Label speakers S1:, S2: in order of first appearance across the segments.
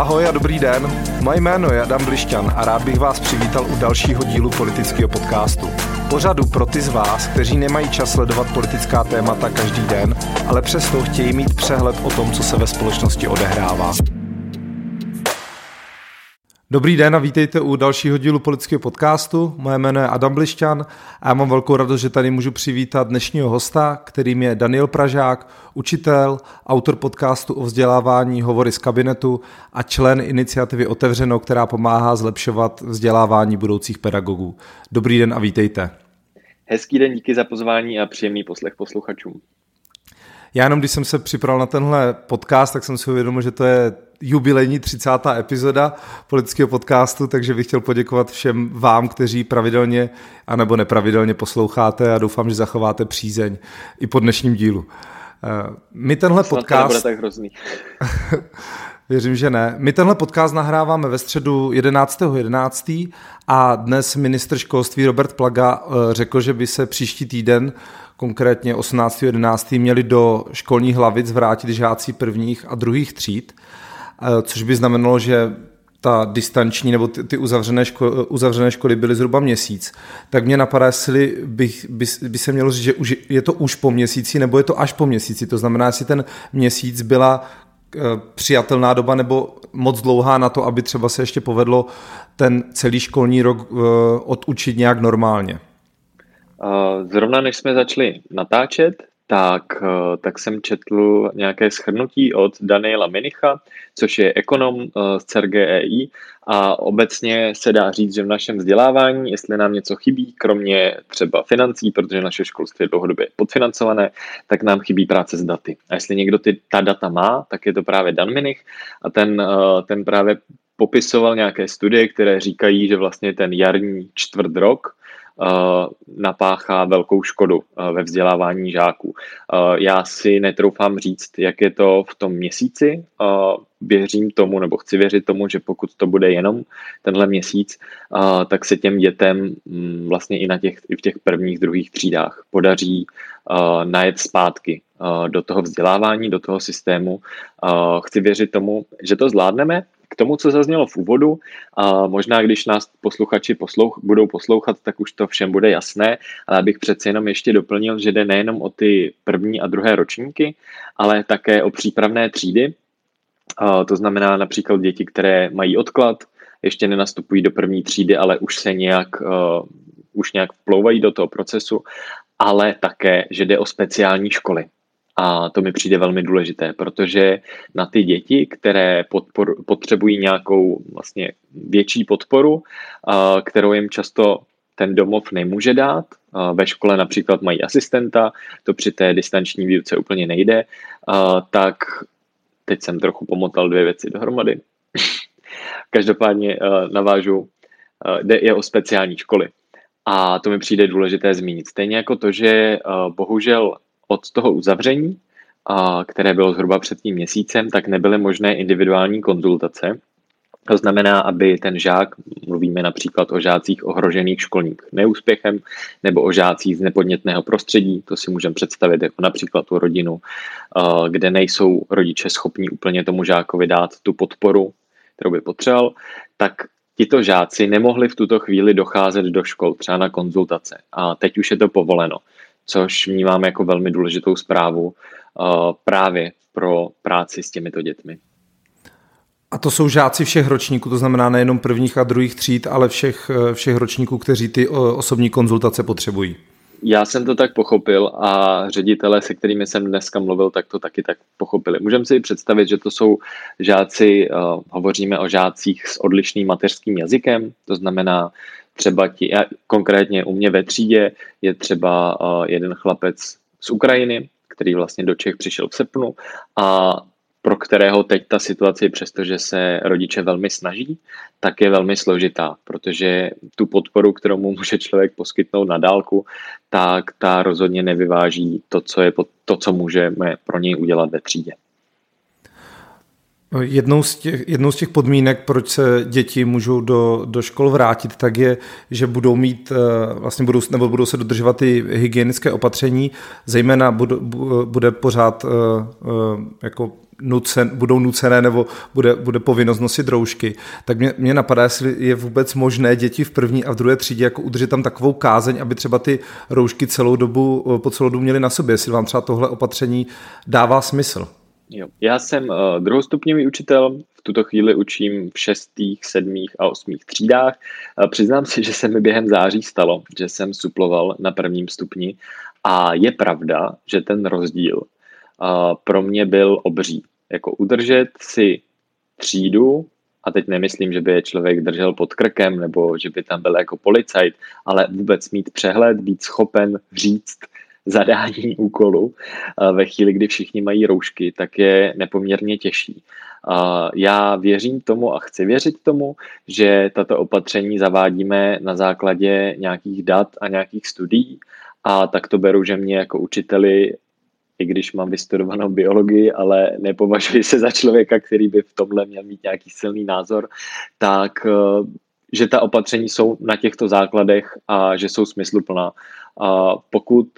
S1: Ahoj a dobrý den. Moje jméno je Adam Blišťan a rád bych vás přivítal u dalšího dílu politického podcastu. Pořadu pro ty z vás, kteří nemají čas sledovat politická témata každý den, ale přesto chtějí mít přehled o tom, co se ve společnosti odehrává. Dobrý den a vítejte u dalšího dílu politického podcastu. Moje jméno je Adam Blišťan a já mám velkou radost, že tady můžu přivítat dnešního hosta, kterým je Daniel Pražák, učitel, autor podcastu o vzdělávání Hovory z kabinetu a člen iniciativy Otevřeno, která pomáhá zlepšovat vzdělávání budoucích pedagogů. Dobrý den a vítejte.
S2: Hezký den, díky za pozvání a příjemný poslech posluchačům.
S1: Já jenom, když jsem se připravil na tenhle podcast, tak jsem si uvědomil, že to je jubilejní 30. epizoda politického podcastu, takže bych chtěl poděkovat všem vám, kteří pravidelně anebo nepravidelně posloucháte a doufám, že zachováte přízeň i po dnešním dílu. Eh, my tenhle
S2: Snad
S1: podcast...
S2: To nebude tak hrozný.
S1: Věřím, že ne. My tenhle podcast nahráváme ve středu 11.11. 11. a dnes ministr školství Robert Plaga eh, řekl, že by se příští týden konkrétně 18.11. měli do školních hlavic vrátit žáci prvních a druhých tříd, eh, což by znamenalo, že ta distanční nebo ty, ty uzavřené, ško, uzavřené školy byly zhruba měsíc, tak mě napadá, jestli bych, by, by se mělo říct, že už, je to už po měsíci, nebo je to až po měsíci. To znamená, jestli ten měsíc byla eh, přijatelná doba nebo moc dlouhá na to, aby třeba se ještě povedlo ten celý školní rok eh, odučit nějak normálně.
S2: Zrovna než jsme začali natáčet, tak, eh, tak jsem četl nějaké schrnutí od Daniela Minicha, což je ekonom eh, z CERGEI a obecně se dá říct, že v našem vzdělávání, jestli nám něco chybí, kromě třeba financí, protože naše školství je dlouhodobě podfinancované, tak nám chybí práce s daty. A jestli někdo ty, ta data má, tak je to právě Dan Minich a ten, eh, ten právě popisoval nějaké studie, které říkají, že vlastně ten jarní čtvrt rok Eh, napáchá velkou škodu eh, ve vzdělávání žáků. Eh, já si netroufám říct, jak je to v tom měsíci. Věřím tomu, nebo chci věřit tomu, že pokud to bude jenom tenhle měsíc, tak se těm dětem mm, vlastně i, na těch, i v těch prvních, druhých třídách podaří najet zpátky do toho vzdělávání, do toho systému. Chci věřit tomu, že to zvládneme, k tomu, co zaznělo v úvodu, a možná když nás posluchači poslouch, budou poslouchat, tak už to všem bude jasné, ale abych přece jenom ještě doplnil, že jde nejenom o ty první a druhé ročníky, ale také o přípravné třídy. A to znamená například děti, které mají odklad, ještě nenastupují do první třídy, ale už se nějak, uh, už nějak vplouvají do toho procesu, ale také, že jde o speciální školy. A to mi přijde velmi důležité, protože na ty děti, které podpor, potřebují nějakou vlastně větší podporu, kterou jim často ten domov nemůže dát. Ve škole například mají asistenta, to při té distanční výuce úplně nejde, tak teď jsem trochu pomotal dvě věci dohromady. Každopádně navážu, jde i o speciální školy. A to mi přijde důležité zmínit. Stejně jako to, že bohužel od toho uzavření, které bylo zhruba před tím měsícem, tak nebyly možné individuální konzultace. To znamená, aby ten žák, mluvíme například o žácích ohrožených školním neúspěchem nebo o žácích z nepodnětného prostředí, to si můžeme představit jako například tu rodinu, kde nejsou rodiče schopní úplně tomu žákovi dát tu podporu, kterou by potřeboval, tak tito žáci nemohli v tuto chvíli docházet do škol, třeba na konzultace. A teď už je to povoleno což vnímám jako velmi důležitou zprávu uh, právě pro práci s těmito dětmi.
S1: A to jsou žáci všech ročníků, to znamená nejenom prvních a druhých tříd, ale všech, eh, všech ročníků, kteří ty eh, osobní konzultace potřebují.
S2: Já jsem to tak pochopil a ředitele, se kterými jsem dneska mluvil, tak to taky tak pochopili. Můžeme si představit, že to jsou žáci, uh, hovoříme o žácích s odlišným mateřským jazykem, to znamená třeba ti, konkrétně u mě ve třídě je třeba jeden chlapec z Ukrajiny, který vlastně do Čech přišel v srpnu a pro kterého teď ta situace, přestože se rodiče velmi snaží, tak je velmi složitá, protože tu podporu, kterou mu může člověk poskytnout na dálku, tak ta rozhodně nevyváží to, co, je, to, co můžeme pro něj udělat ve třídě.
S1: Jednou z, těch, jednou z těch podmínek, proč se děti můžou do, do škol vrátit, tak je, že budou mít, eh, vlastně budou, nebo budou se dodržovat ty hygienické opatření, zejména bude, bude pořád eh, eh, jako nucen, budou nucené nebo bude, bude povinnost nosit roušky, tak mě, mě napadá, jestli je vůbec možné děti v první a v druhé třídě jako udržet tam takovou kázeň, aby třeba ty roušky celou dobu, po celou dobu měly na sobě, jestli vám třeba tohle opatření dává smysl.
S2: Jo. Já jsem uh, druhostupňový učitel, v tuto chvíli učím v šestých, sedmých a osmých třídách. Uh, přiznám si, že se mi během září stalo, že jsem suploval na prvním stupni a je pravda, že ten rozdíl uh, pro mě byl obří. Jako udržet si třídu, a teď nemyslím, že by je člověk držel pod krkem nebo že by tam byl jako policajt, ale vůbec mít přehled, být schopen říct, zadání úkolu ve chvíli, kdy všichni mají roušky, tak je nepoměrně těžší. Já věřím tomu a chci věřit tomu, že tato opatření zavádíme na základě nějakých dat a nějakých studií a tak to beru, že mě jako učiteli i když mám vystudovanou biologii, ale nepovažuji se za člověka, který by v tomhle měl mít nějaký silný názor, tak eh, že ta opatření jsou na těchto základech a že jsou smysluplná. A pokud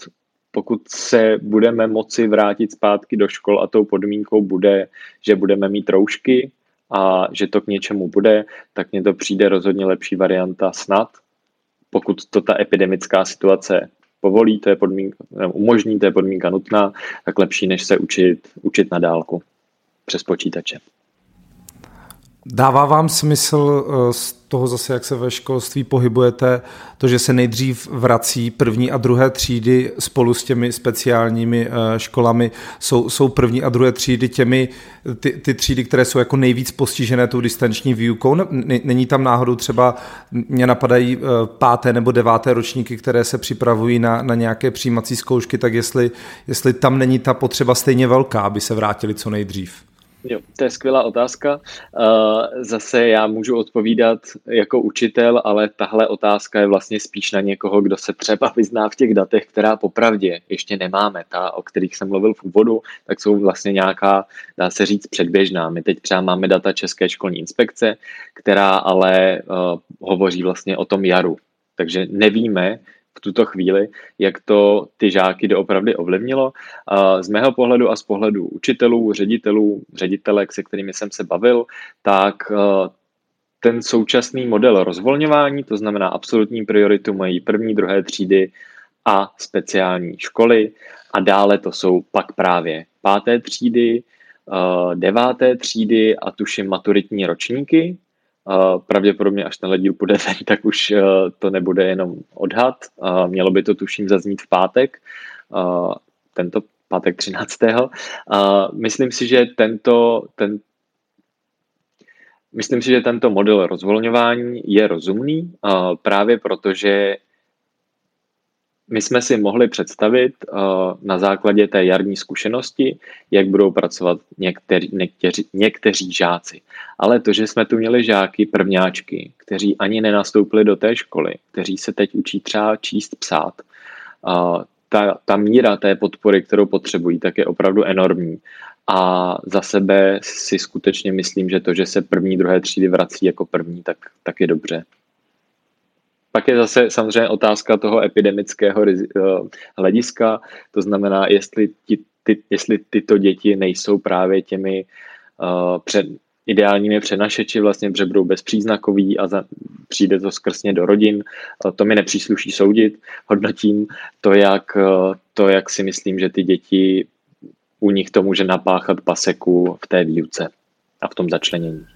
S2: pokud se budeme moci vrátit zpátky do škol a tou podmínkou bude, že budeme mít roušky a že to k něčemu bude, tak mně to přijde rozhodně lepší varianta snad, pokud to ta epidemická situace povolí, to je podmínka, umožní, to je podmínka nutná, tak lepší, než se učit, učit na dálku přes počítače.
S1: Dává vám smysl eh, z toho zase, jak se ve školství pohybujete, to, že se nejdřív vrací první a druhé třídy spolu s těmi speciálními eh, školami, jsou, jsou první a druhé třídy těmi, ty, ty třídy, které jsou jako nejvíc postižené tou distanční výukou. Není tam náhodou třeba, mě napadají eh, páté nebo deváté ročníky, které se připravují na, na nějaké přijímací zkoušky, tak jestli, jestli tam není ta potřeba stejně velká, aby se vrátili co nejdřív.
S2: Jo, to je skvělá otázka. Zase já můžu odpovídat jako učitel, ale tahle otázka je vlastně spíš na někoho, kdo se třeba vyzná v těch datech, která popravdě ještě nemáme. Ta, o kterých jsem mluvil v úvodu, tak jsou vlastně nějaká, dá se říct, předběžná. My teď třeba máme data České školní inspekce, která ale uh, hovoří vlastně o tom jaru. Takže nevíme, tuto chvíli, jak to ty žáky doopravdy ovlivnilo. Z mého pohledu a z pohledu učitelů, ředitelů, ředitelek, se kterými jsem se bavil, tak e, ten současný model rozvolňování, to znamená absolutní prioritu mají první, druhé třídy a speciální školy a dále to jsou pak právě páté třídy, e, deváté třídy a tuším maturitní ročníky, pravděpodobně až tenhle díl půjde ven, tak už eh, to nebude jenom odhad. Mělo by to tuším zaznít v pátek, tento pátek 13. Myslím si, že tento, ten, Myslím si, že tento model rozvolňování je rozumný právě proto, že my jsme si mohli představit uh, na základě té jarní zkušenosti, jak budou pracovat někteří, někteří, někteří žáci. Ale to, že jsme tu měli žáky prvňáčky, kteří ani nenastoupili do té školy, kteří se teď učí třeba číst, psát, uh, ta, ta míra té podpory, kterou potřebují, tak je opravdu enormní. A za sebe si skutečně myslím, že to, že se první, druhé třídy vrací jako první, tak, tak je dobře. Pak je zase samozřejmě otázka toho epidemického eh, hlediska, to znamená, jestli, ti, ty, jestli tyto děti nejsou právě těmi uh, před, ideálními přenašeči, vlastně, protože budou bezpříznakoví a za, přijde to skrsně do rodin. Uh, to mi nepřísluší soudit, hodnotím to jak, to, jak si myslím, že ty děti, u nich to může napáchat paseku v té výuce a v tom začlenění.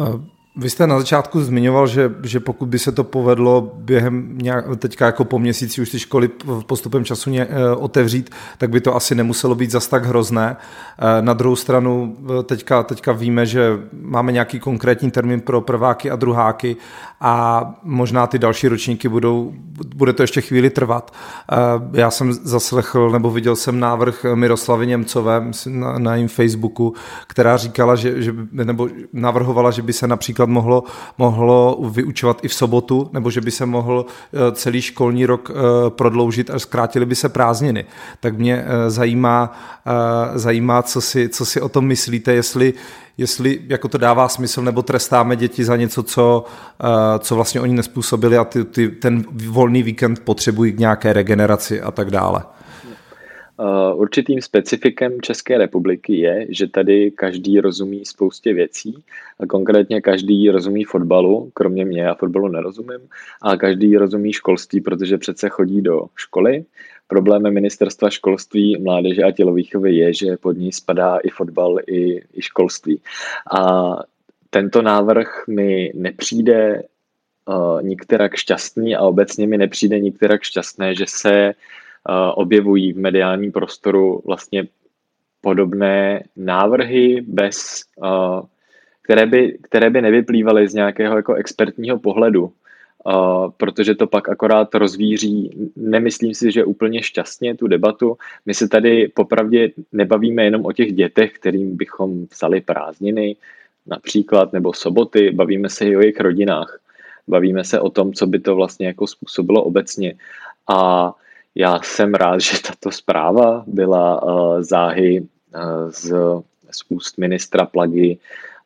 S1: Uh. Vy jste na začátku zmiňoval, že, že pokud by se to povedlo během nějak, teďka jako po měsíci už ty školy postupem času ně, eh, otevřít, tak by to asi nemuselo být zas tak hrozné. Eh, na druhou stranu eh, teďka, teďka víme, že máme nějaký konkrétní termín pro prváky a druháky a možná ty další ročníky budou, bude to ještě chvíli trvat. Já jsem zaslechl nebo viděl jsem návrh Miroslavy Němcové na, na jejím Facebooku, která říkala, že, že, nebo navrhovala, že by se například například mohlo, mohlo vyučovat i v sobotu, nebo že by se mohl eh, celý školní rok eh, prodloužit a zkrátili by se prázdniny. Tak mě eh, zajímá, zajímá co, si, co si o tom myslíte, jestli, jestli jako to dává smysl, nebo trestáme děti za něco, co, co vlastně oni nespůsobili a ty, ty, ten volný víkend potřebují k nějaké regeneraci a tak dále.
S2: Určitým specifikem České republiky je, že tady každý rozumí spoustě věcí, a konkrétně každý rozumí fotbalu, kromě mě, já fotbalu nerozumím, a každý rozumí školství, protože přece chodí do školy. Problémem ministerstva školství, mládeže a tělovýchovy je, že pod ní spadá i fotbal, i, i školství. A tento návrh mi nepřijde uh, nikterak šťastný a obecně mi nepřijde nikterak šťastné, že se objevují v mediálním prostoru vlastně podobné návrhy, bez, které, by, které by nevyplývaly z nějakého jako expertního pohledu, protože to pak akorát rozvíří, nemyslím si, že úplně šťastně tu debatu. My se tady popravdě nebavíme jenom o těch dětech, kterým bychom psali prázdniny, například, nebo soboty, bavíme se i o jejich rodinách. Bavíme se o tom, co by to vlastně jako způsobilo obecně. A já jsem rád, že tato zpráva byla uh, záhy uh, z, z úst ministra Plagy.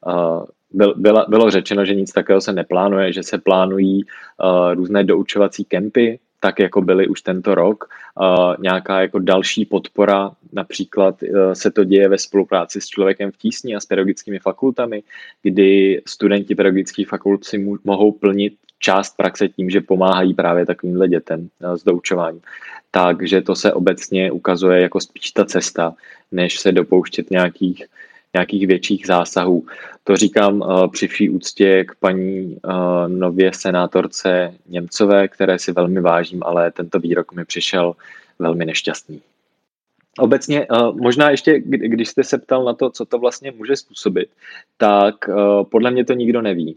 S2: Uh, byl, byla, bylo řečeno, že nic takového se neplánuje, že se plánují uh, různé doučovací kempy, tak jako byly už tento rok. Uh, nějaká jako další podpora, například uh, se to děje ve spolupráci s člověkem v tísni a s pedagogickými fakultami, kdy studenti pedagogických fakult si mohou plnit část praxe tím, že pomáhají právě takovýmhle dětem s doučováním takže to se obecně ukazuje jako spíš ta cesta, než se dopouštět nějakých, nějakých větších zásahů. To říkám uh, při vší úctě k paní uh, nově senátorce Němcové, které si velmi vážím, ale tento výrok mi přišel velmi nešťastný. Obecně, možná ještě, když jste se ptal na to, co to vlastně může způsobit, tak podle mě to nikdo neví.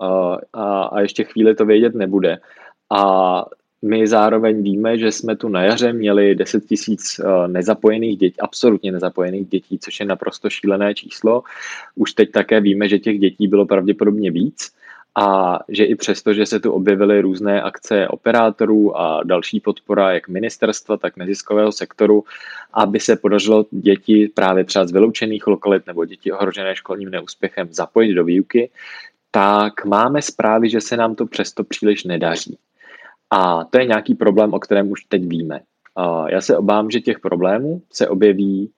S2: A, a ještě chvíli to vědět nebude. A my zároveň víme, že jsme tu na jaře měli 10 tisíc eh, nezapojených dětí, absolutně nezapojených dětí, což je naprosto šílené číslo. Už teď také víme, že těch dětí bylo pravděpodobně víc a že i přesto, že se tu objevily různé akce operátorů a další podpora jak ministerstva, tak neziskového sektoru, aby se podařilo děti právě třeba z vyloučených lokalit nebo děti ohrožené školním neúspěchem zapojit do výuky, tak máme zprávy, že se nám to přesto příliš nedaří. A to je nějaký problém, o kterém už teď víme. Já se obávám, že těch problémů se objeví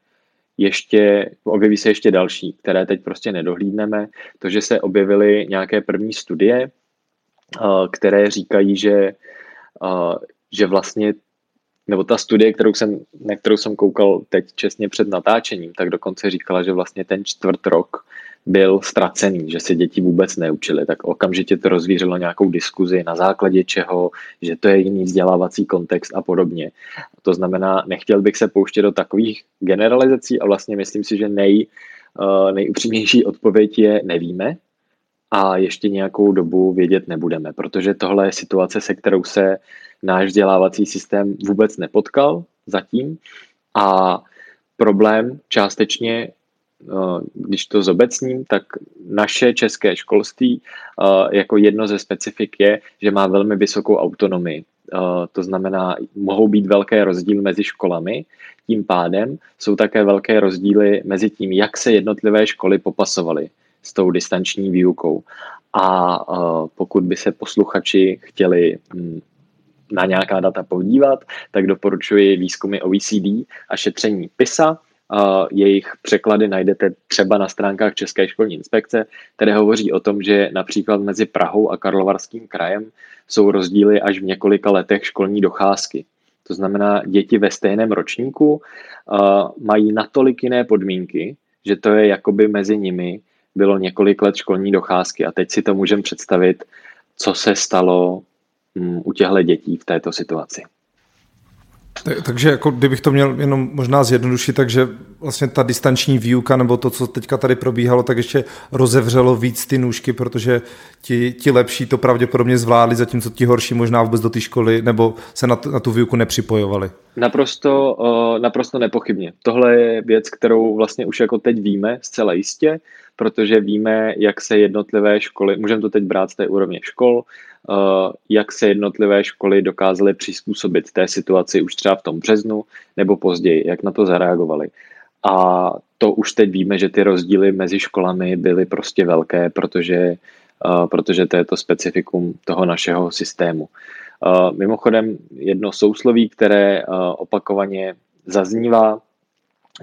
S2: ještě, objeví se ještě další, které teď prostě nedohlídneme. To, že se objevily nějaké první studie, které říkají, že, že vlastně, nebo ta studie, kterou jsem, na kterou jsem koukal teď čestně před natáčením, tak dokonce říkala, že vlastně ten čtvrt rok byl ztracený, že se děti vůbec neučily, tak okamžitě to rozvířilo nějakou diskuzi na základě čeho, že to je jiný vzdělávací kontext a podobně. To znamená, nechtěl bych se pouštět do takových generalizací a vlastně myslím si, že nej, uh, nejupřímnější odpověď je nevíme a ještě nějakou dobu vědět nebudeme, protože tohle je situace, se kterou se náš vzdělávací systém vůbec nepotkal zatím a problém částečně Eh, když to zobecním, tak naše české školství eh, jako jedno ze specifik je, že má velmi vysokou autonomii. Eh, to znamená, mohou být velké rozdíly mezi školami, tím pádem jsou také velké rozdíly mezi tím, jak se jednotlivé školy popasovaly s tou distanční výukou. A pokud by se posluchači chtěli hm, na nějaká data podívat, tak doporučuji výzkumy OECD a šetření PISA, jejich překlady najdete třeba na stránkách České školní inspekce, které hovoří o tom, že například mezi Prahou a Karlovarským krajem jsou rozdíly až v několika letech školní docházky. To znamená, děti ve stejném ročníku mají natolik jiné podmínky, že to je jakoby mezi nimi bylo několik let školní docházky. A teď si to můžeme představit, co se stalo mm, u těchto dětí v této situaci.
S1: Takže jako kdybych to měl jenom možná zjednodušit, takže vlastně ta distanční výuka nebo to, co teďka tady probíhalo, tak ještě rozevřelo víc ty nůžky, protože ti, ti lepší to pravděpodobně zvládli, zatímco ti horší možná vůbec do té školy nebo se na, na tu výuku nepřipojovali.
S2: Naprosto, naprosto nepochybně. Tohle je věc, kterou vlastně už jako teď víme zcela jistě, protože víme, jak se jednotlivé školy, můžeme to teď brát z té úrovně škol, Eh, jak se jednotlivé školy dokázaly přizpůsobit té situaci už třeba v tom březnu nebo později, jak na to zareagovali. A to už teď víme, že ty rozdíly mezi školami byly prostě velké, protože, eh, protože to je to specifikum toho našeho systému. Eh, mimochodem jedno sousloví, které opakovaně zaznívá,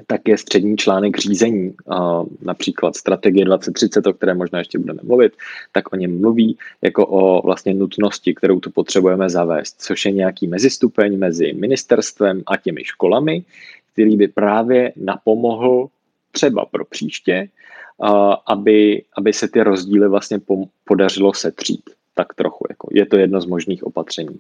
S2: tak je střední článek řízení, například strategie 2030, o které možná ještě budeme mluvit, tak o něm mluví jako o vlastně nutnosti, kterou tu potřebujeme zavést, což je nějaký mezistupeň mezi ministerstvem a těmi školami, který by právě napomohl třeba pro příště, aby, aby se ty rozdíly vlastně podařilo setřít tak trochu. Jako je to jedno z možných opatření.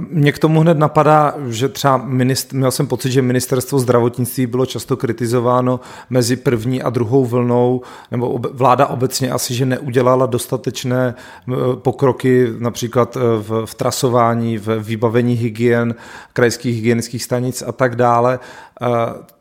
S1: Mě k tomu hned napadá, že třeba ministr, měl jsem pocit, že ministerstvo zdravotnictví bylo často kritizováno mezi první a druhou vlnou, nebo vláda obecně asi, že neudělala dostatečné pokroky například e, v, v trasování, v vybavení hygien, krajských hygienických stanic a tak dále.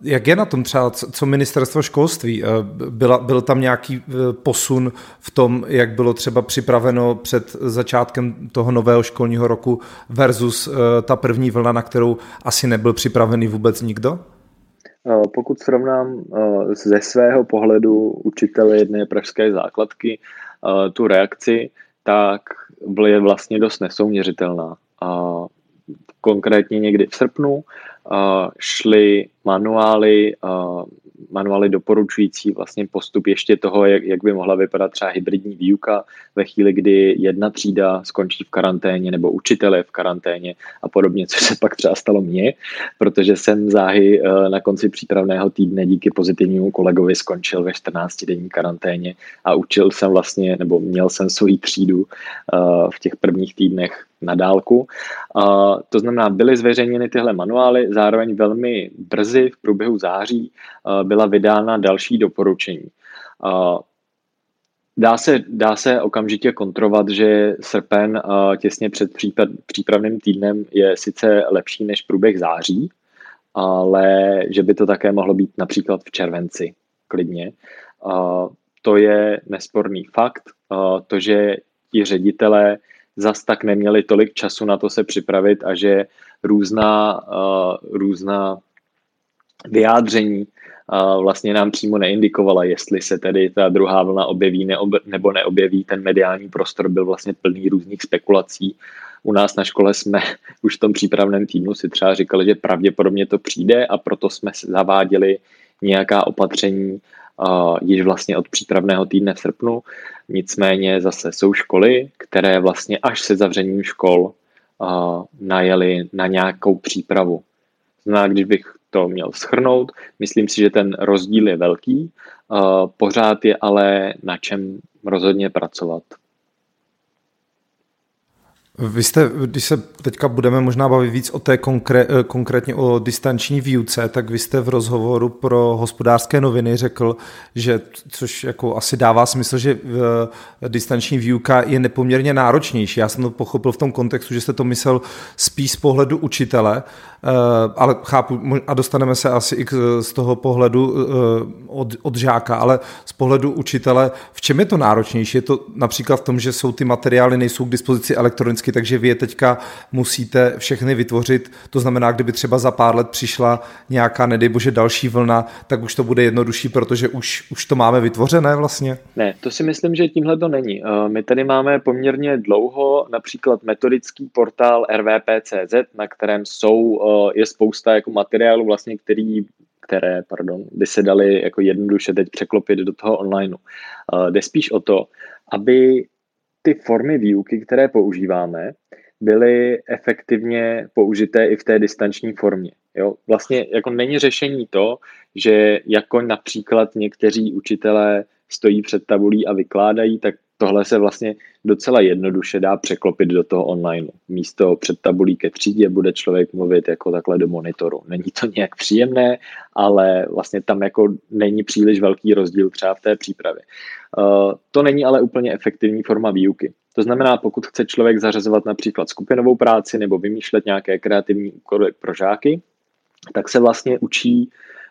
S1: Jak je na tom třeba, co ministerstvo školství? Byla, byl tam nějaký posun v tom, jak bylo třeba připraveno před začátkem toho nového školního roku versus e, ta první vlna, na kterou asi nebyl připravený vůbec nikdo?
S2: E, pokud srovnám ze svého pohledu učitele jedné pražské základky tu reakci, tak je vlastně dost nesouměřitelná. Konkrétně někdy v srpnu šly manuály, manuály doporučující vlastně postup ještě toho, jak, jak by mohla vypadat třeba hybridní výuka ve chvíli, kdy jedna třída skončí v karanténě nebo učitel je v karanténě a podobně, což se pak třeba stalo mně, protože jsem záhy e, na konci přípravného týdne díky pozitivnímu kolegovi skončil ve 14-denní karanténě a učil jsem vlastně, nebo měl jsem svou třídu e, v těch prvních týdnech na dálku. Uh, to znamená, byly zveřejněny tyhle manuály, zároveň velmi brzy v průběhu září uh, byla vydána další doporučení. Uh, Dá se, dá se okamžitě kontrovat, že srpen uh, těsně před případ, přípravným týdnem je sice lepší než průběh září, ale že by to také mohlo být například v červenci klidně. Uh, to je nesporný fakt. Uh, to, že ti ředitelé zas tak neměli tolik času na to se připravit a že různá, uh, různá vyjádření uh, vlastně nám přímo neindikovala, jestli se tedy ta druhá vlna objeví neob, nebo neobjeví. Ten mediální prostor byl vlastně plný různých spekulací. U nás na škole jsme už v tom přípravném týdnu si třeba říkali, že pravděpodobně to přijde a proto jsme zaváděli nějaká opatření již vlastně od přípravného týdne v srpnu. Nicméně zase jsou školy, které vlastně až se zavřením škol najeli na nějakou přípravu. Znamená, když bych to měl schrnout, myslím si, že ten rozdíl je velký, pořád je ale na čem rozhodně pracovat.
S1: Vy jste, když se teďka budeme možná bavit víc o té konkré, eh, konkrétně o distanční výuce, tak vy jste v rozhovoru pro hospodářské noviny řekl, že, což jako asi dává smysl, že eh, distanční výuka je nepoměrně náročnější. Já jsem to pochopil v tom kontextu, že jste to myslel spíš z pohledu učitele, ale chápu, a dostaneme se asi i z toho pohledu od, od žáka, ale z pohledu učitele, v čem je to náročnější? Je to například v tom, že jsou ty materiály, nejsou k dispozici elektronicky takže vy je teďka musíte všechny vytvořit. To znamená, kdyby třeba za pár let přišla nějaká, nedej bože, další vlna, tak už to bude jednodušší, protože už, už to máme vytvořené vlastně?
S2: Ne, to si myslím, že tímhle to není. Eh, my tady máme poměrně dlouho například metodický portál rvp.cz, na kterém jsou, eh, je spousta jako materiálů vlastně, který které pardon, by se daly jako jednoduše teď překlopit do toho onlineu. Eh, jde spíš o to, aby ty formy výuky, které používáme, byly efektivně použité i v té distanční formě. Jo? Vlastně jako není řešení to, že jako například někteří učitelé stojí před tabulí a vykládají, tak tohle se vlastně docela jednoduše dá překlopit do toho online. Místo před tabulí ke třídě bude člověk mluvit jako takhle do monitoru. Není to nějak příjemné, ale vlastně tam jako není příliš velký rozdíl třeba v té přípravě. Uh, to není ale úplně efektivní forma výuky. To znamená, pokud chce člověk zařazovat například skupinovou práci nebo vymýšlet nějaké kreativní úkoly pro žáky, tak se vlastně učí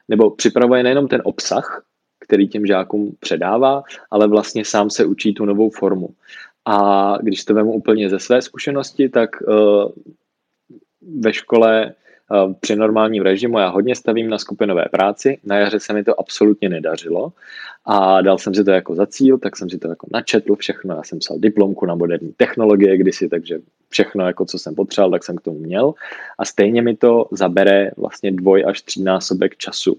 S2: nebo připravuje nejenom ten obsah, který těm žákům předává, ale vlastně sám se učí tu novou formu. A když to vemu úplně ze své zkušenosti, tak uh, ve škole uh, při normálním režimu já hodně stavím na skupinové práci. Na jaře se mi to absolutně nedařilo a dal jsem si to jako za cíl, tak jsem si to jako načetl všechno. Já jsem psal diplomku na moderní technologie kdysi, takže všechno, jako co jsem potřeboval, tak jsem k tomu měl. A stejně mi to zabere vlastně dvoj až třínásobek času,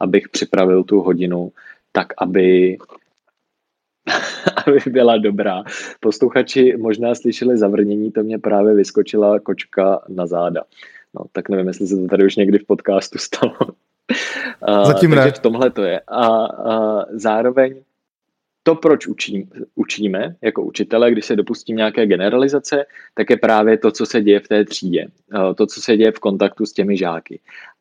S2: abych připravil tu hodinu tak, aby aby byla dobrá. Posluchači možná slyšeli zavrnění, to mě právě vyskočila kočka na záda. No, tak nevím, jestli se to tady už někdy v podcastu stalo.
S1: Zatím ne.
S2: Takže v tomhle to je. A, a zároveň to, proč učí, učíme jako učitele, když se dopustím nějaké generalizace, tak je právě to, co se děje v té třídě. To, co se děje v kontaktu s těmi žáky.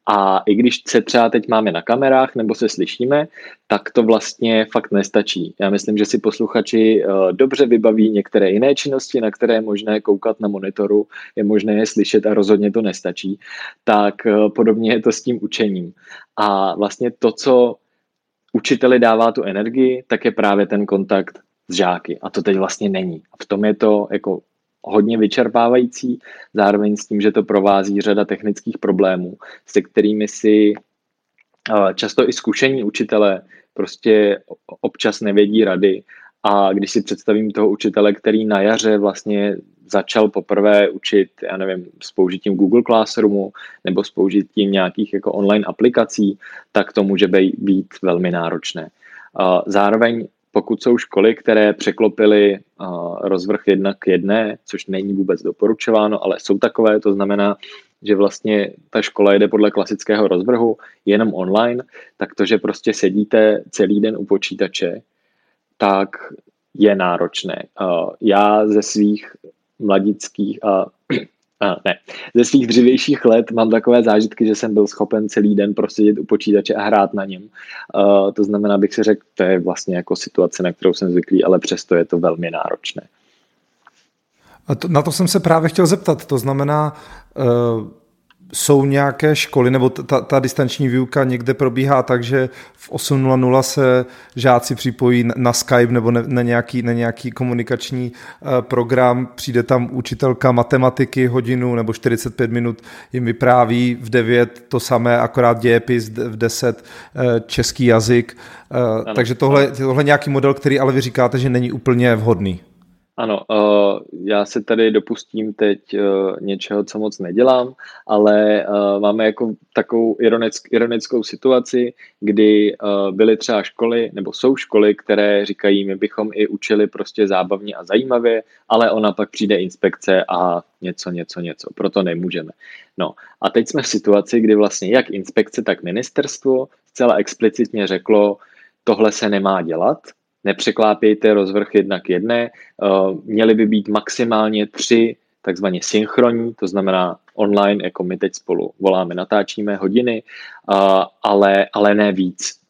S2: A i když se třeba teď máme na kamerách nebo se slyšíme, tak to vlastně fakt nestačí. Já myslím, že si posluchači dobře vybaví některé jiné činnosti, na které je možné koukat na monitoru, je možné je slyšet a rozhodně to nestačí. Tak podobně je to s tím učením. A vlastně to, co učiteli dává tu energii, tak je právě ten kontakt s žáky. A to teď vlastně není. A v tom je to jako hodně vyčerpávající, zároveň s tím, že to provází řada technických problémů, se kterými si často i zkušení učitele prostě občas nevědí rady. A když si představím toho učitele, který na jaře vlastně začal poprvé učit, já nevím, s použitím Google Classroomu nebo s použitím nějakých jako online aplikací, tak to může být velmi náročné. Zároveň pokud jsou školy, které překlopily rozvrh jedna k jedné, což není vůbec doporučováno, ale jsou takové, to znamená, že vlastně ta škola jede podle klasického rozvrhu jenom online, tak to, že prostě sedíte celý den u počítače, tak je náročné. Já ze svých mladických a a ne, ze svých dřívějších let mám takové zážitky, že jsem byl schopen celý den prosedět u počítače a hrát na něm. Uh, to znamená, bych si řekl, to je vlastně jako situace, na kterou jsem zvyklý, ale přesto je to velmi náročné.
S1: A to, na to jsem se právě chtěl zeptat. To znamená, uh jsou nějaké školy, nebo ta, ta distanční výuka někde probíhá tak, že v 8.00 se žáci připojí na Skype nebo na nějaký, na nějaký komunikační uh, program, přijde tam učitelka matematiky hodinu nebo 45 minut jim vypráví, v 9 to samé, akorát dějepis, v 10 uh, eh, český jazyk. Uh, takže tohle, tohle nějaký model, který ale vy říkáte, že není úplně vhodný.
S2: Ano, uh, já se tady dopustím teď uh, něčeho, co moc nedělám, ale uh, máme jako takovou ironick, ironickou situaci, kdy byly třeba školy, nebo jsou školy, které říkají, my bychom i učili prostě zábavně a zajímavě, ale ona pak přijde inspekce a něco, něco, něco, proto nemůžeme. No a teď jsme v situaci, kdy vlastně jak inspekce, tak ministerstvo zcela explicitně řeklo, tohle se nemá dělat, nepřeklápějte rozvrh jedna k jedné, eh, měly by být maximálně tři takzvaně synchronní, to znamená online, jako my teď spolu voláme, natáčíme hodiny, eh, ale, ale ne víc.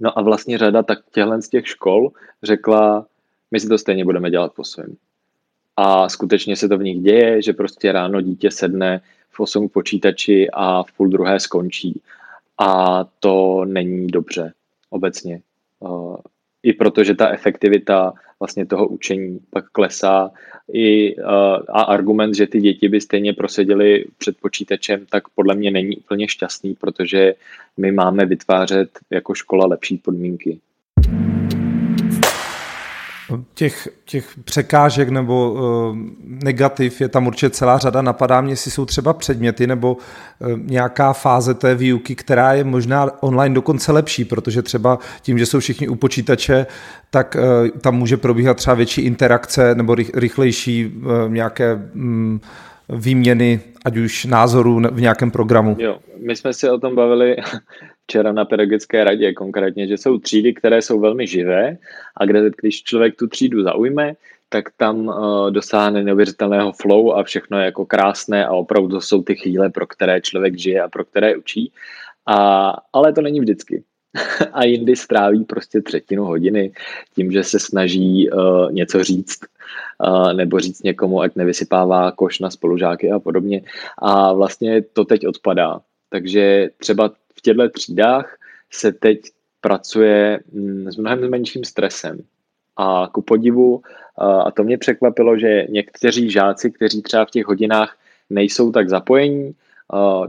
S2: No a vlastně řada tak těchto z těch škol řekla, my si to stejně budeme dělat po svém. A skutečně se to v nich děje, že prostě ráno dítě sedne v 8 počítači a v půl druhé skončí. A to není dobře obecně. Eh, i protože ta efektivita vlastně toho učení pak klesá. I, uh, a argument, že ty děti by stejně proseděly před počítačem, tak podle mě není úplně šťastný, protože my máme vytvářet jako škola lepší podmínky.
S1: Těch, těch překážek nebo uh, negativ je tam určitě celá řada. Napadá mě, jestli jsou třeba předměty nebo uh, nějaká fáze té výuky, která je možná online dokonce lepší, protože třeba tím, že jsou všichni u počítače, tak uh, tam může probíhat třeba větší interakce nebo rych, rychlejší uh, nějaké um, výměny, ať už názorů v nějakém programu.
S2: Jo, my jsme se o tom bavili včera na pedagogické radě konkrétně, že jsou třídy, které jsou velmi živé a kde, když člověk tu třídu zaujme, tak tam uh, dosáhne neuvěřitelného flow a všechno je jako krásné a opravdu jsou ty chvíle, pro které člověk žije a pro které učí. A, ale to není vždycky. a jindy stráví prostě třetinu hodiny tím, že se snaží uh, něco říct uh, nebo říct někomu, ať nevysypává koš na spolužáky a podobně. A vlastně to teď odpadá. Takže třeba v těchto třídách se teď pracuje mm, s mnohem menším stresem. A ku podivu, a to mě překvapilo, že někteří žáci, kteří třeba v těch hodinách nejsou tak zapojení,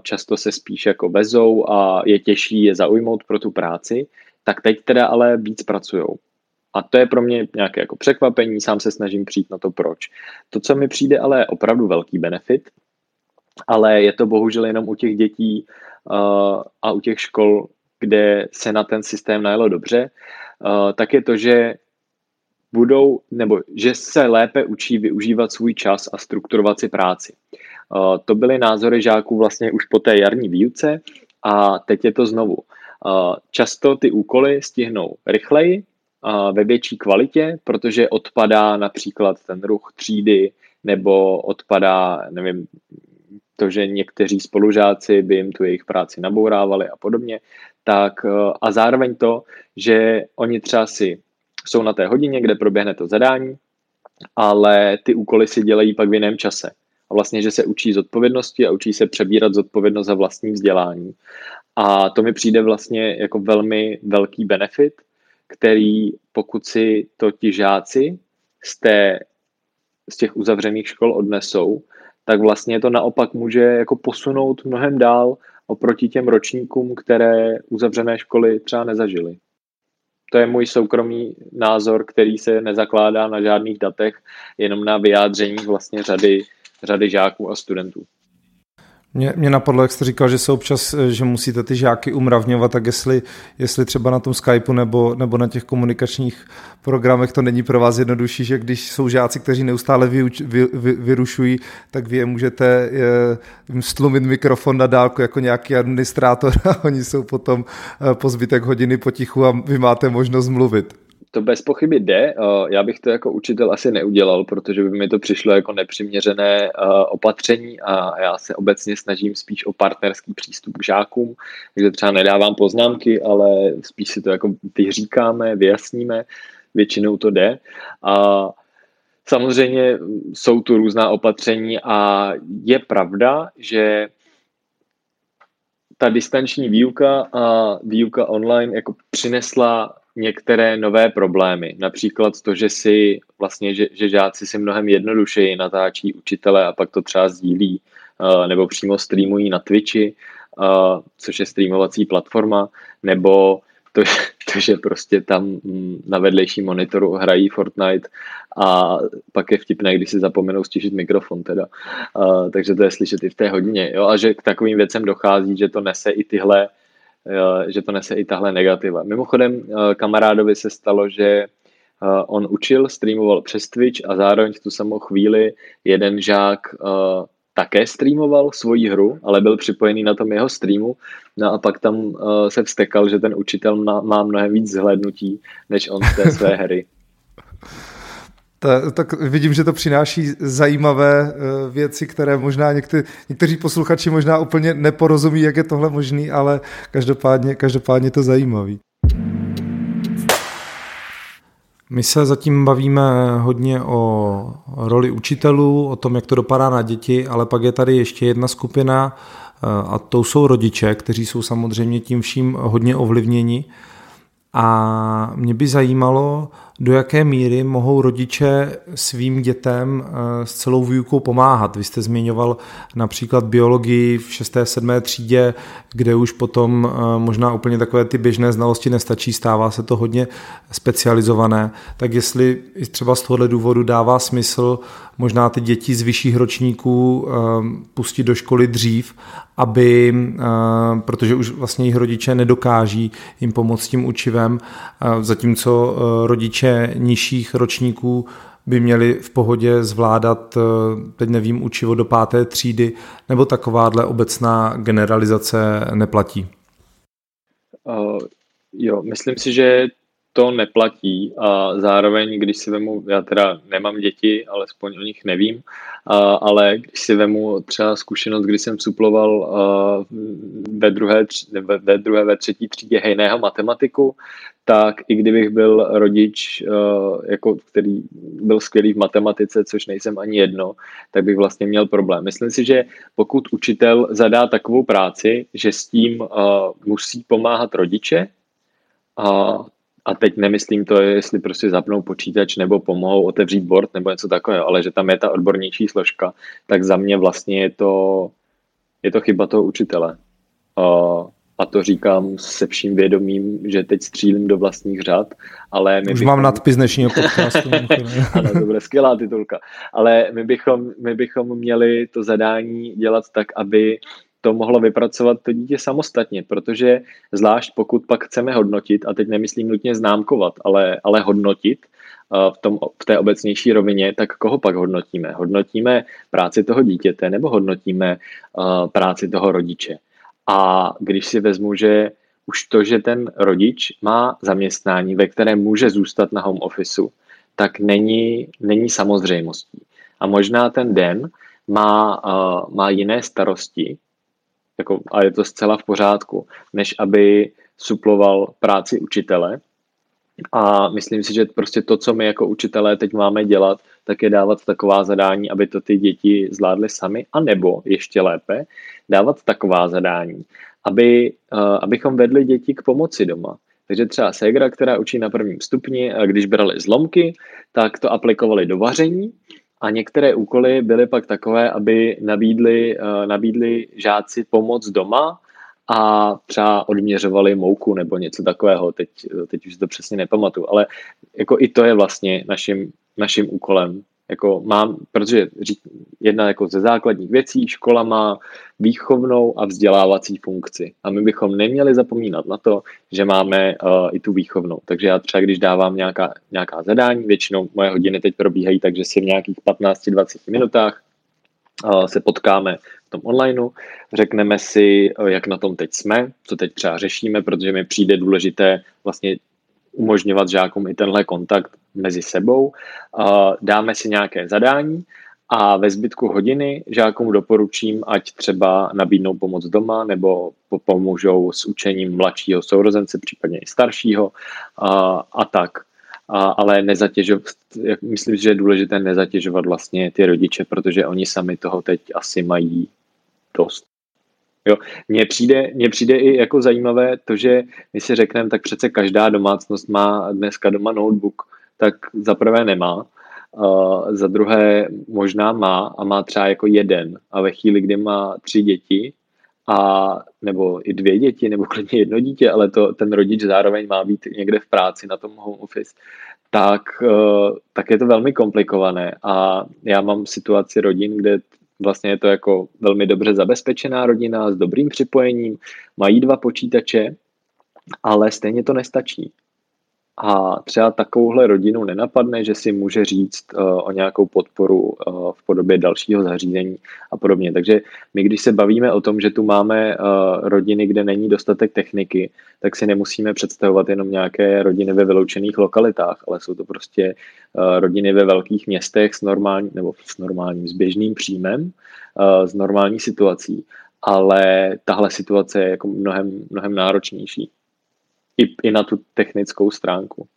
S2: často se spíš jako vezou a je těžší je zaujmout pro tu práci, tak teď teda ale víc pracují. A to je pro mě nějaké jako překvapení, sám se snažím přijít na to proč. To, co mi přijde ale je opravdu velký benefit, ale je to bohužel jenom u těch dětí uh, a u těch škol, kde se na ten systém najelo dobře, uh, tak je to, že budou, nebo že se lépe učí využívat svůj čas a strukturovat si práci. Uh, to byly názory žáků vlastně už po té jarní výuce a teď je to znovu. Uh, často ty úkoly stihnou rychleji, ve větší kvalitě, protože odpadá například ten ruch třídy nebo odpadá, nevím, to, že někteří spolužáci by jim tu jejich práci nabourávali a podobně, tak eh, a zároveň to, že oni třeba si jsou na té hodině, kde proběhne to zadání, ale ty úkoly si dělají pak v jiném čase. A vlastně, že se učí zodpovědnosti a učí se přebírat zodpovědnost za vlastní vzdělání. A to mi přijde vlastně jako velmi velký benefit, který pokud si to ti žáci z, té, z těch uzavřených škol odnesou, tak vlastně to naopak může jako posunout mnohem dál oproti těm ročníkům, které uzavřené školy třeba nezažily. To je můj soukromý názor, který se nezakládá na žádných datech, jenom na vyjádření vlastně řady, řady žáků a studentů.
S1: Mě, mě napadlo, jak jste říkal, že se občas, eh, že musíte ty žáky umravňovat, tak jestli, jestli třeba na tom Skypeu nebo, nebo na těch komunikačních programech to není pro vás jednodušší, že když jsou žáci, kteří neustále vyuč, vy, vy, vyrušují, tak vy je můžete je, eh, stlumit mikrofon na dálku jako nějaký administrátor a oni jsou potom eh, po zbytek hodiny potichu a vy máte možnost mluvit
S2: to bez pochyby jde. Já bych to jako učitel asi neudělal, protože by mi to přišlo jako nepřiměřené opatření a já se obecně snažím spíš o partnerský přístup k žákům, takže třeba nedávám poznámky, ale spíš si to jako vyříkáme, vyjasníme, většinou to jde. A samozřejmě jsou tu různá opatření a je pravda, že ta distanční výuka a výuka online jako přinesla některé nové problémy. Například to, že si vlastně, že, že žáci si mnohem jednodušeji natáčí učitele a pak to třeba sdílí uh, nebo přímo streamují na Twitchi, uh, což je streamovací platforma, nebo to, to, že prostě tam mm, na vedlejší monitoru hrají Fortnite a pak je vtipné, když si zapomenou stišit mikrofon teda. Uh, takže to je slyšet i v té hodině. Jo? A že k takovým věcem dochází, že to nese i tyhle že to nese i tahle negativa. Mimochodem eh, kamarádovi se stalo, že eh, on učil, streamoval přes Twitch a zároveň v tu samou chvíli jeden žák eh, také streamoval svoji hru, ale byl připojený na tom jeho streamu no a pak tam se vstekal, že ten učitel má mnohem víc zhlédnutí, než on z té své hry.
S1: Ta, tak vidím, že to přináší zajímavé uh, věci, které možná některý, někteří posluchači možná úplně neporozumí, jak je tohle možný, ale každopádně, každopádně to zajímavý. My se zatím bavíme hodně o roli učitelů, o tom, jak to dopadá na děti, ale pak je tady ještě jedna skupina eh, a to jsou rodiče, kteří jsou samozřejmě tím vším hodně ovlivněni. A mě by zajímalo, do jaké míry mohou rodiče svým dětem eh, s celou výukou pomáhat. Vy jste zmiňoval například biologii v 6. 7. třídě, kde už potom eh, možná úplně takové ty běžné znalosti nestačí, stává se to hodně specializované. Tak jestli třeba z tohohle důvodu dává smysl možná ty děti z vyšších ročníků eh, pustit do školy dřív, aby, protože už vlastně jejich rodiče nedokáží jim pomoct tím učivem, zatímco rodiče rodiče nižších ročníků by měli v pohodě zvládat, eh, teď nevím, učivo do páté třídy, nebo takováhle obecná generalizace neplatí?
S2: Uh, jo, myslím si, že to neplatí a zároveň, když si vemu, já teda nemám děti, alespoň o nich nevím, ale když si vemu třeba zkušenost, kdy jsem suploval ve druhé, ve, ve druhé, ve třetí třídě hejného matematiku, tak i kdybych byl rodič, jako, který byl skvělý v matematice, což nejsem ani jedno, tak bych vlastně měl problém. Myslím si, že pokud učitel zadá takovou práci, že s tím musí pomáhat rodiče, a a teď nemyslím to, jestli prostě zapnou počítač nebo pomohou otevřít board nebo něco takového, ale že tam je ta odbornější složka, tak za mě vlastně je to, je to chyba toho učitele. a to říkám se vším vědomím, že teď střílím do vlastních řad, ale my
S1: Už
S2: bychom...
S1: mám nadpis dnešního podcastu.
S2: ano, to bude skvělá titulka. Ale my bychom, my bychom měli to zadání dělat tak, aby to mohlo vypracovat to dítě samostatně, protože zvlášť pokud pak chceme hodnotit, a teď nemyslím nutně známkovat, ale, ale hodnotit v, tom, v té obecnější rovině, tak koho pak hodnotíme? Hodnotíme práci toho dítěte nebo hodnotíme práci toho rodiče? A když si vezmu, že už to, že ten rodič má zaměstnání, ve kterém může zůstat na home officeu, tak není, není samozřejmostí. A možná ten den má, uh, má jiné starosti, jako, a je to zcela v pořádku, než aby suploval práci učitele. A myslím si, že prostě to, co my jako učitelé teď máme dělat, tak je dávat taková zadání, aby to ty děti zvládly sami, a nebo ještě lépe, dávat taková zadání, aby, uh, abychom vedli děti k pomoci doma. Takže třeba Segra, která učí na prvním stupni, když brali zlomky, tak to aplikovali do vaření a některé úkoly byly pak takové, aby nabídli, uh, nabídli žáci pomoc doma a třeba odměřovali mouku nebo něco takového. Teď, teď už to přesně nepamatuju, ale jako i to je vlastně naším, naším úkolem jako mám, protože jedna jako ze základních věcí, škola má výchovnou a vzdělávací funkci. A my bychom neměli zapomínat na to, že máme uh, i tu výchovnou. Takže já třeba, když dávám nějaká, nějaká zadání, většinou moje hodiny teď probíhají, takže si v nějakých 15-20 minutách uh, se potkáme v tom onlineu, řekneme si, uh, jak na tom teď jsme, co teď třeba řešíme, protože mi přijde důležité vlastně umožňovat žákům i tenhle kontakt mezi sebou. Dáme si nějaké zadání a ve zbytku hodiny žákům doporučím, ať třeba nabídnou pomoc doma nebo pomůžou s učením mladšího sourozence, případně i staršího a, a tak. A, ale nezatěžovat, myslím, že je důležité nezatěžovat vlastně ty rodiče, protože oni sami toho teď asi mají dost. Jo. Mně přijde, mně přijde i jako zajímavé to, že my si řekneme, tak přece každá domácnost má dneska doma notebook, tak za prvé nemá, uh, za druhé možná má a má třeba jako jeden a ve chvíli, kdy má tři děti a nebo i dvě děti, nebo klidně jedno dítě, ale to ten rodič zároveň má být někde v práci na tom home office, tak, uh, tak je to velmi komplikované a já mám situaci rodin, kde Vlastně je to jako velmi dobře zabezpečená rodina s dobrým připojením, mají dva počítače, ale stejně to nestačí a třeba takovouhle rodinu nenapadne, že si může říct uh, o nějakou podporu uh, v podobě dalšího zařízení a podobně. Takže my, když se bavíme o tom, že tu máme uh, rodiny, kde není dostatek techniky, tak si nemusíme představovat jenom nějaké rodiny ve vyloučených lokalitách, ale jsou to prostě rodiny ve velkých městech s normální, nebo s normálním, s běžným příjmem, s normální situací. Ale tahle situace je jako mnohem, mnohem náročnější i, i na tu technickou stránku.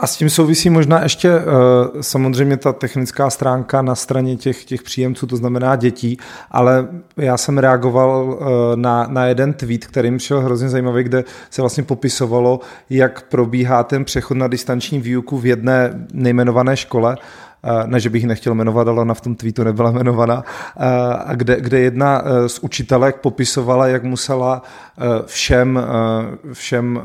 S1: A s tím souvisí možná ještě uh, samozřejmě ta technická stránka na straně těch, těch příjemců, to znamená dětí, ale já jsem reagoval uh, na, na jeden tweet, který mi šel hrozně zajímavý, kde se vlastně popisovalo, jak probíhá ten přechod na distanční výuku v jedné nejmenované škole Eh, ne, že bych ji nechtěl jmenovat, ale ona v tom tweetu nebyla jmenovaná, a kde, kde jedna eh, z učitelek popisovala, jak musela všem, všem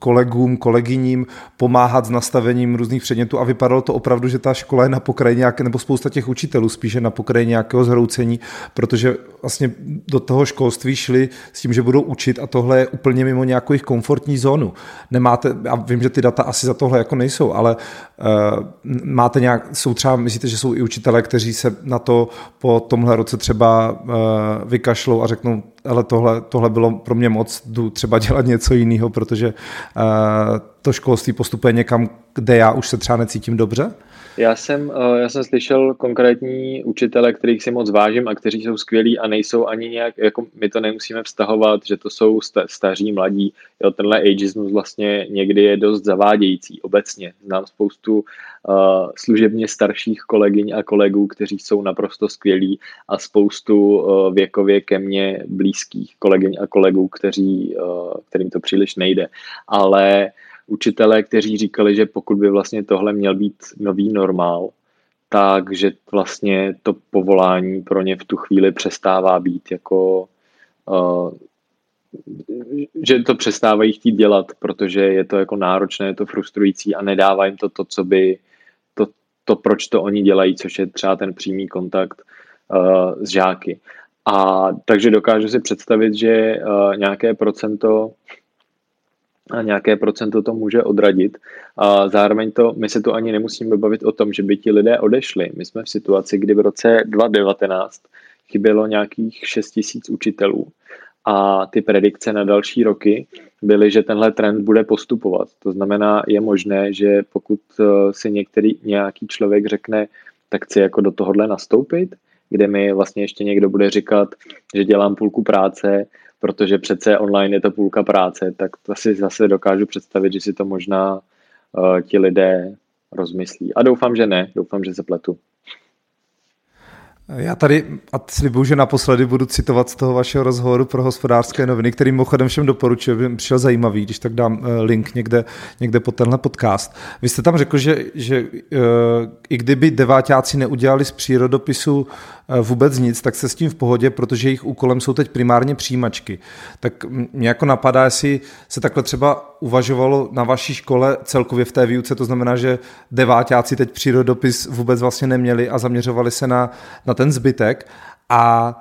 S1: kolegům, kolegyním pomáhat s nastavením různých předmětů a vypadalo to opravdu, že ta škola je na pokraji nějaké, nebo spousta těch učitelů spíše na pokraji nějakého zhroucení, protože vlastně do toho školství šli s tím, že budou učit a tohle je úplně mimo nějakou jejich komfortní zónu. Nemáte, já vím, že ty data asi za tohle jako nejsou, ale máte nějak, jsou třeba, myslíte, že jsou i učitelé, kteří se na to po tomhle roce třeba uh, vykašlou a řeknou, ale tohle, tohle bylo pro mě moc, jdu třeba dělat něco jiného, protože uh, to školství postupuje někam, kde já už se třeba necítím dobře?
S2: Já jsem, eh, já jsem slyšel konkrétní učitele, kterých si moc vážím a kteří jsou skvělí a nejsou ani nějak, jako my to nemusíme vztahovat, že to jsou staří, mladí. Jo, tenhle ageismus vlastně někdy je dost zavádějící obecně. Znám spoustu služebně starších kolegyň a kolegů, kteří jsou naprosto skvělí a spoustu uh, věkově ke mně blízkých kolegyň a kolegů, kteří, uh, kterým to příliš nejde. Ale učitelé, kteří říkali, že pokud by vlastně tohle měl být nový normál, takže vlastně to povolání pro ně v tu chvíli přestává být jako že to přestávají chtít dělat, protože je to jako náročné, je to frustrující a nedává jim to to, co by, to, proč to oni dělají, což je třeba ten přímý kontakt uh, s žáky. A takže dokážu si představit, že uh, nějaké procento a nějaké procento to může odradit. A zároveň to, my se tu ani nemusíme bavit o tom, že by ti lidé odešli. My jsme v situaci, kdy v roce 2019 chybělo nějakých 6 tisíc učitelů a ty predikce na další roky byly, že tenhle trend bude postupovat. To znamená, je možné, že pokud eh, si některý nějaký člověk řekne, tak chci jako do tohohle nastoupit, kde mi vlastně ještě někdo bude říkat, že dělám půlku práce, protože přece online je to půlka práce, tak to si zase dokážu představit, že si to možná uh, ti lidé rozmyslí. A doufám, že ne, doufám, že se pletu.
S1: Já tady, a slibuju, že naposledy budu citovat z toho vašeho rozhovoru pro hospodářské noviny, který mimochodem všem doporučuji, by přišel zajímavý, když tak dám eh, link někde, někde pod tenhle podcast. Vy jste tam řekl, že, že uh, i kdyby devátáci neudělali z přírodopisu Eh, vůbec nic, tak se s tím v pohodě, protože jejich úkolem jsou teď primárně přijímačky. Tak mě jako napadá, jestli se takhle třeba uvažovalo na vaší škole celkově v té výuce, to znamená, že devátáci teď přírodopis vůbec vlastně neměli a zaměřovali se na, na ten zbytek a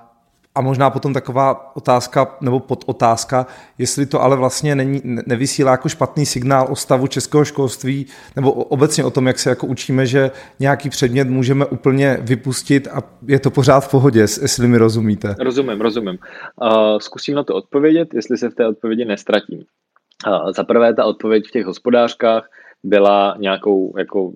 S1: a možná potom taková otázka nebo podotázka, jestli to ale vlastně není, nevysílá jako špatný signál o stavu českého školství nebo obecně o tom, jak se jako učíme, že nějaký předmět můžeme úplně vypustit a je to pořád v pohodě, jestli mi rozumíte.
S2: Rozumím, rozumím. Zkusím na to odpovědět, jestli se v té odpovědi nestratím. Za prvé ta odpověď v těch hospodářkách byla nějakou jako uh,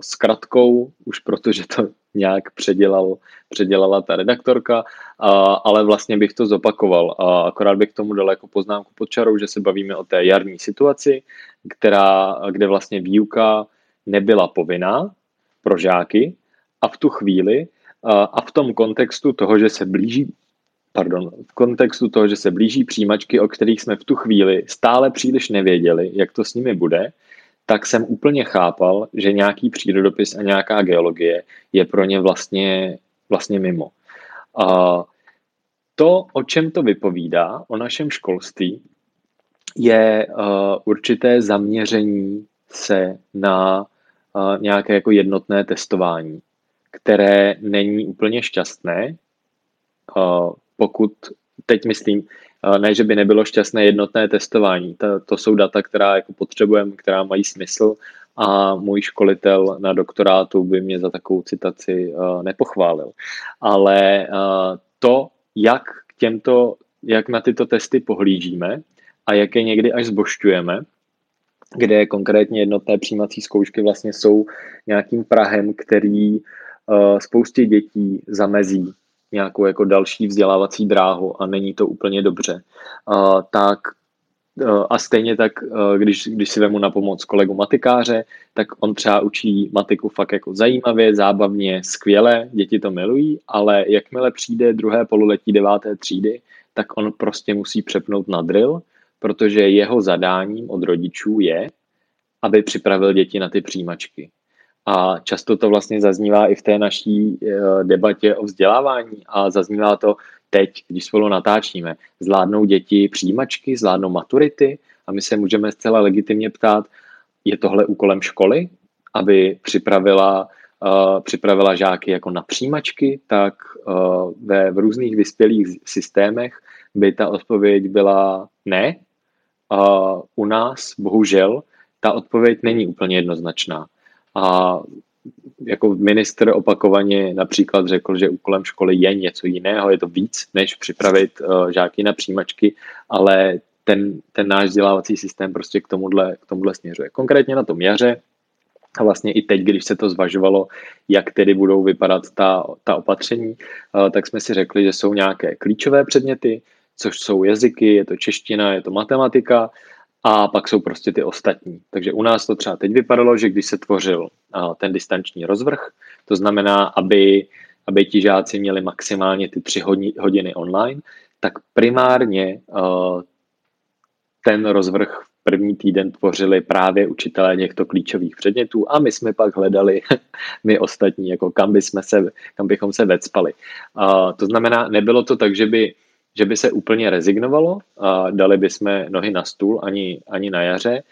S2: zkratkou, už protože to nějak předělal, předělala ta redaktorka, uh, ale vlastně bych to zopakoval. A akorát bych k tomu dal jako poznámku pod čarou, že se bavíme o té jarní situaci, která, kde vlastně výuka nebyla povinná pro žáky a v tu chvíli uh, a v tom kontextu toho, že se blíží pardon, v kontextu toho, že se blíží přijímačky, o kterých jsme v tu chvíli stále příliš nevěděli, jak to s nimi bude, tak jsem úplně chápal, že nějaký přírodopis a nějaká geologie je pro ně vlastně, vlastně mimo. A to, o čem to vypovídá, o našem školství, je uh, určité zaměření se na uh, nějaké jako jednotné testování, které není úplně šťastné, uh, pokud, teď myslím, ne, že by nebylo šťastné jednotné testování. To, to jsou data, která jako potřebujeme, která mají smysl a můj školitel na doktorátu by mě za takovou citaci uh, nepochválil. Ale uh, to, jak k těmto, jak na tyto testy pohlížíme a jak je někdy až zbošťujeme, kde konkrétně jednotné přijímací zkoušky vlastně jsou nějakým prahem, který spoustě dětí zamezí nějakou jako další vzdělávací dráhu a není to úplně dobře, uh, tak uh, a stejně tak, uh, když, když si vemu na pomoc kolegu matikáře, tak on třeba učí matiku fakt jako zajímavě, zábavně, skvěle, děti to milují, ale jakmile přijde druhé pololetí deváté třídy, tak on prostě musí přepnout na drill, protože jeho zadáním od rodičů je, aby připravil děti na ty přijímačky. A často to vlastně zaznívá i v té naší eh, debatě o vzdělávání a zaznívá to teď, když spolu natáčíme. Zvládnou děti přijímačky, zvládnou maturity a my se můžeme zcela legitimně ptát, je tohle úkolem školy, aby připravila, uh, připravila žáky jako na přijímačky, tak uh, ve v různých vyspělých systémech by ta odpověď byla ne. Uh, u nás, bohužel, ta odpověď není úplně jednoznačná. A jako minister opakovaně například řekl, že úkolem školy je něco jiného, je to víc, než připravit uh, žáky na přijímačky, ale ten, ten náš vzdělávací systém prostě k tomuhle, k tomuhle směřuje. Konkrétně na tom jaře a vlastně i teď, když se to zvažovalo, jak tedy budou vypadat ta, ta opatření, uh, tak jsme si řekli, že jsou nějaké klíčové předměty, což jsou jazyky, je to čeština, je to matematika, a pak jsou prostě ty ostatní. Takže u nás to třeba teď vypadalo, že když se tvořil ten distanční rozvrh, to znamená, aby, aby ti žáci měli maximálně ty tři hodiny online, tak primárně ten rozvrh první týden tvořili právě učitelé těchto klíčových předmětů a my jsme pak hledali, my ostatní, jako kam, by jsme se, kam bychom se vecpali. to znamená, nebylo to tak, že by že by se úplně rezignovalo dali bychom nohy na stůl ani, ani na jaře,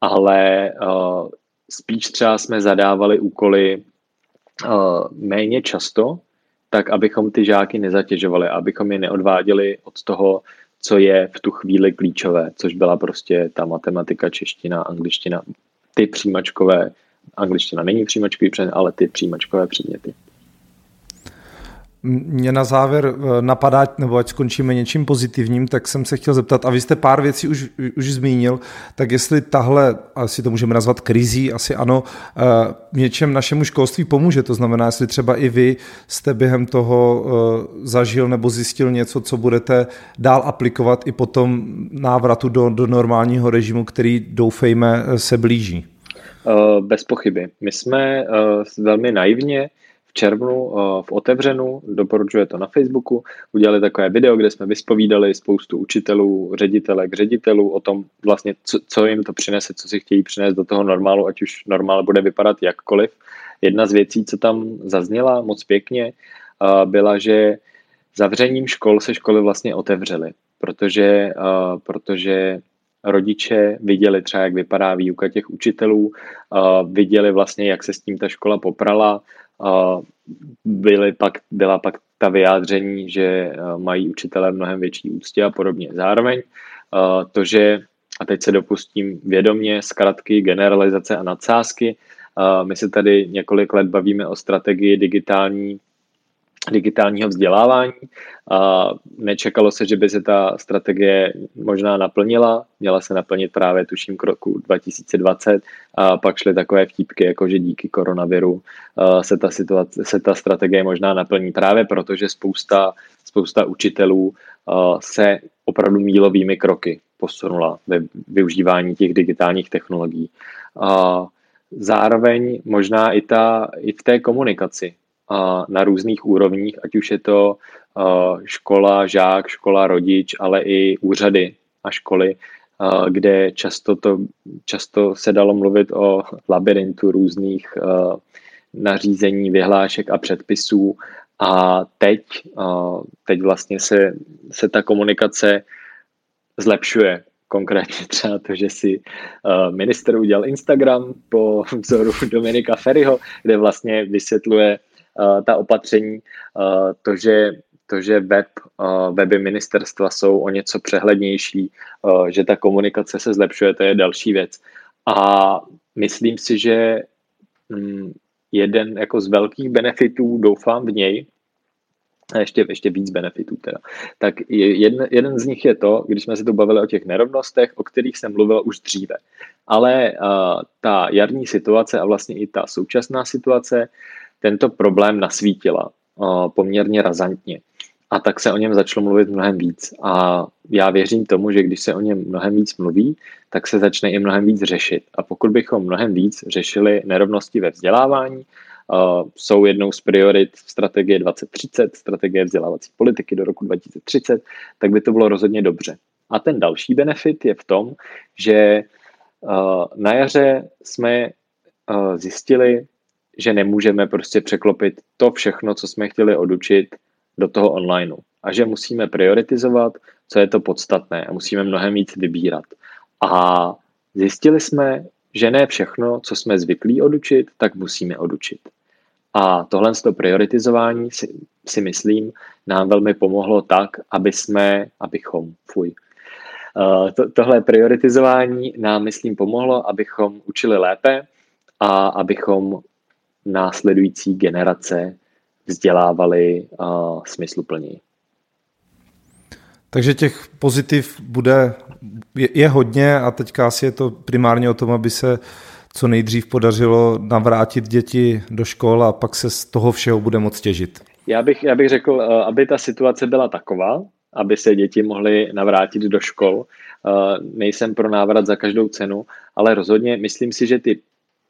S2: ale uh, spíš třeba jsme zadávali úkoly uh, méně často, tak abychom ty žáky nezatěžovali, abychom je neodváděli od toho, co je v tu chvíli klíčové, což byla prostě ta matematika, čeština, angličtina, ty přijímačkové, angličtina není přijímačkový předmět, ale ty přijímačkové předměty.
S1: Mě na závěr eh, napadá, nebo ať skončíme něčím pozitivním, tak jsem se chtěl zeptat, a vy jste pár věcí už, už zmínil, tak jestli tahle, asi to můžeme nazvat krizí, asi ano, eh, něčem našemu školství pomůže, to znamená, jestli třeba i vy jste během toho eh, zažil nebo zjistil něco, co budete dál aplikovat i po tom návratu do, do normálního režimu, který doufejme se blíží.
S2: Bez pochyby. My jsme velmi naivně červnu eh, v otevřenu, doporučuje to na Facebooku, udělali takové video, kde jsme vyspovídali spoustu učitelů, ředitelek, ředitelů o tom vlastně, co, co jim to přinese, co si chtějí přinést do toho normálu, ať už normál bude vypadat jakkoliv. Jedna z věcí, co tam zazněla moc pěkně, eh, byla, že zavřením škol se školy vlastně otevřely, protože, eh, protože rodiče viděli třeba, jak vypadá výuka těch učitelů, viděli vlastně, jak se s tím ta škola poprala, byly pak, byla pak ta vyjádření, že eh, mají učitelé mnohem větší úctě a podobně. Zároveň eh, to, že, a teď se dopustím vědomě, zkratky, generalizace a nadsázky, eh, my se tady několik let bavíme o strategii digitální digitálního vzdělávání. A nečekalo se, že by se ta strategie možná naplnila. Měla se naplnit právě tuším k roku 2020 a pak šly takové vtípky, jako že díky koronaviru se ta, situace, se ta strategie možná naplní právě proto, že spousta, spousta učitelů se opravdu mílovými kroky posunula ve využívání těch digitálních technologií. A zároveň možná i, ta, i v té komunikaci na různých úrovních, ať už je to škola, žák, škola, rodič, ale i úřady a školy, kde často, to, často se dalo mluvit o labirintu různých nařízení, vyhlášek a předpisů. A teď, teď vlastně se, se ta komunikace zlepšuje. Konkrétně třeba to, že si minister udělal Instagram po vzoru Dominika Ferryho, kde vlastně vysvětluje Eh, ta opatření, eh, to, že to, že web, eh, weby ministerstva jsou o něco přehlednější, že ta komunikace se zlepšuje, to je další věc. A myslím si, že mm, jeden jako z velkých benefitů, doufám v něj, a ještě, ještě víc benefitů teda. Tak jeden, jeden z nich je to, když jsme se tu bavili o těch nerovnostech, o kterých jsem mluvil už dříve. Ale uh, ta jarní situace a vlastně i ta současná situace tento problém nasvítila poměrně razantně. A tak se o něm začalo mluvit mnohem víc. A já věřím tomu, že když se o něm mnohem víc mluví, tak se začne i mnohem víc řešit. A pokud bychom mnohem víc řešili nerovnosti ve vzdělávání, jsou jednou z priorit strategie 2030, strategie vzdělávací politiky do roku 2030, tak by to bylo rozhodně dobře. A ten další benefit je v tom, že na jaře jsme zjistili, že nemůžeme prostě překlopit to všechno, co jsme chtěli odučit, do toho onlineu. A že musíme prioritizovat, co je to podstatné a musíme mnohem víc vybírat. A zjistili jsme, že ne všechno, co jsme zvyklí odučit, tak musíme odučit. A tohle z toho prioritizování si, si myslím nám velmi pomohlo tak, aby jsme, abychom, fuj, Uh, to, tohle prioritizování nám, myslím, pomohlo, abychom učili lépe a abychom následující generace vzdělávali uh, smysluplněji.
S1: Takže těch pozitiv bude, je, je hodně a teďka asi je to primárně o tom, aby se co nejdřív podařilo navrátit děti do škol a pak se z toho všeho bude moct těžit.
S2: Já bych, já bych řekl, aby ta situace byla taková, aby se děti mohly navrátit do škol. Nejsem pro návrat za každou cenu, ale rozhodně myslím si, že ty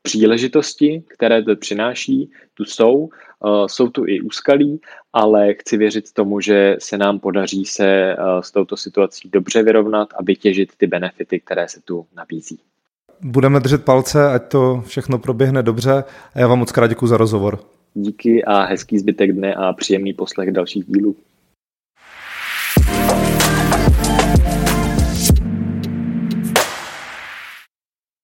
S2: příležitosti, které to přináší, tu jsou. Eh, jsou tu i úskalí, ale chci věřit tomu, že se nám podaří se eh, s touto situací dobře vyrovnat a vytěžit ty benefity, které se tu nabízí.
S1: Budeme držet palce, ať to všechno proběhne dobře a já vám moc krát děkuji za rozhovor.
S2: Díky a hezký zbytek dne a příjemný poslech dalších dílů.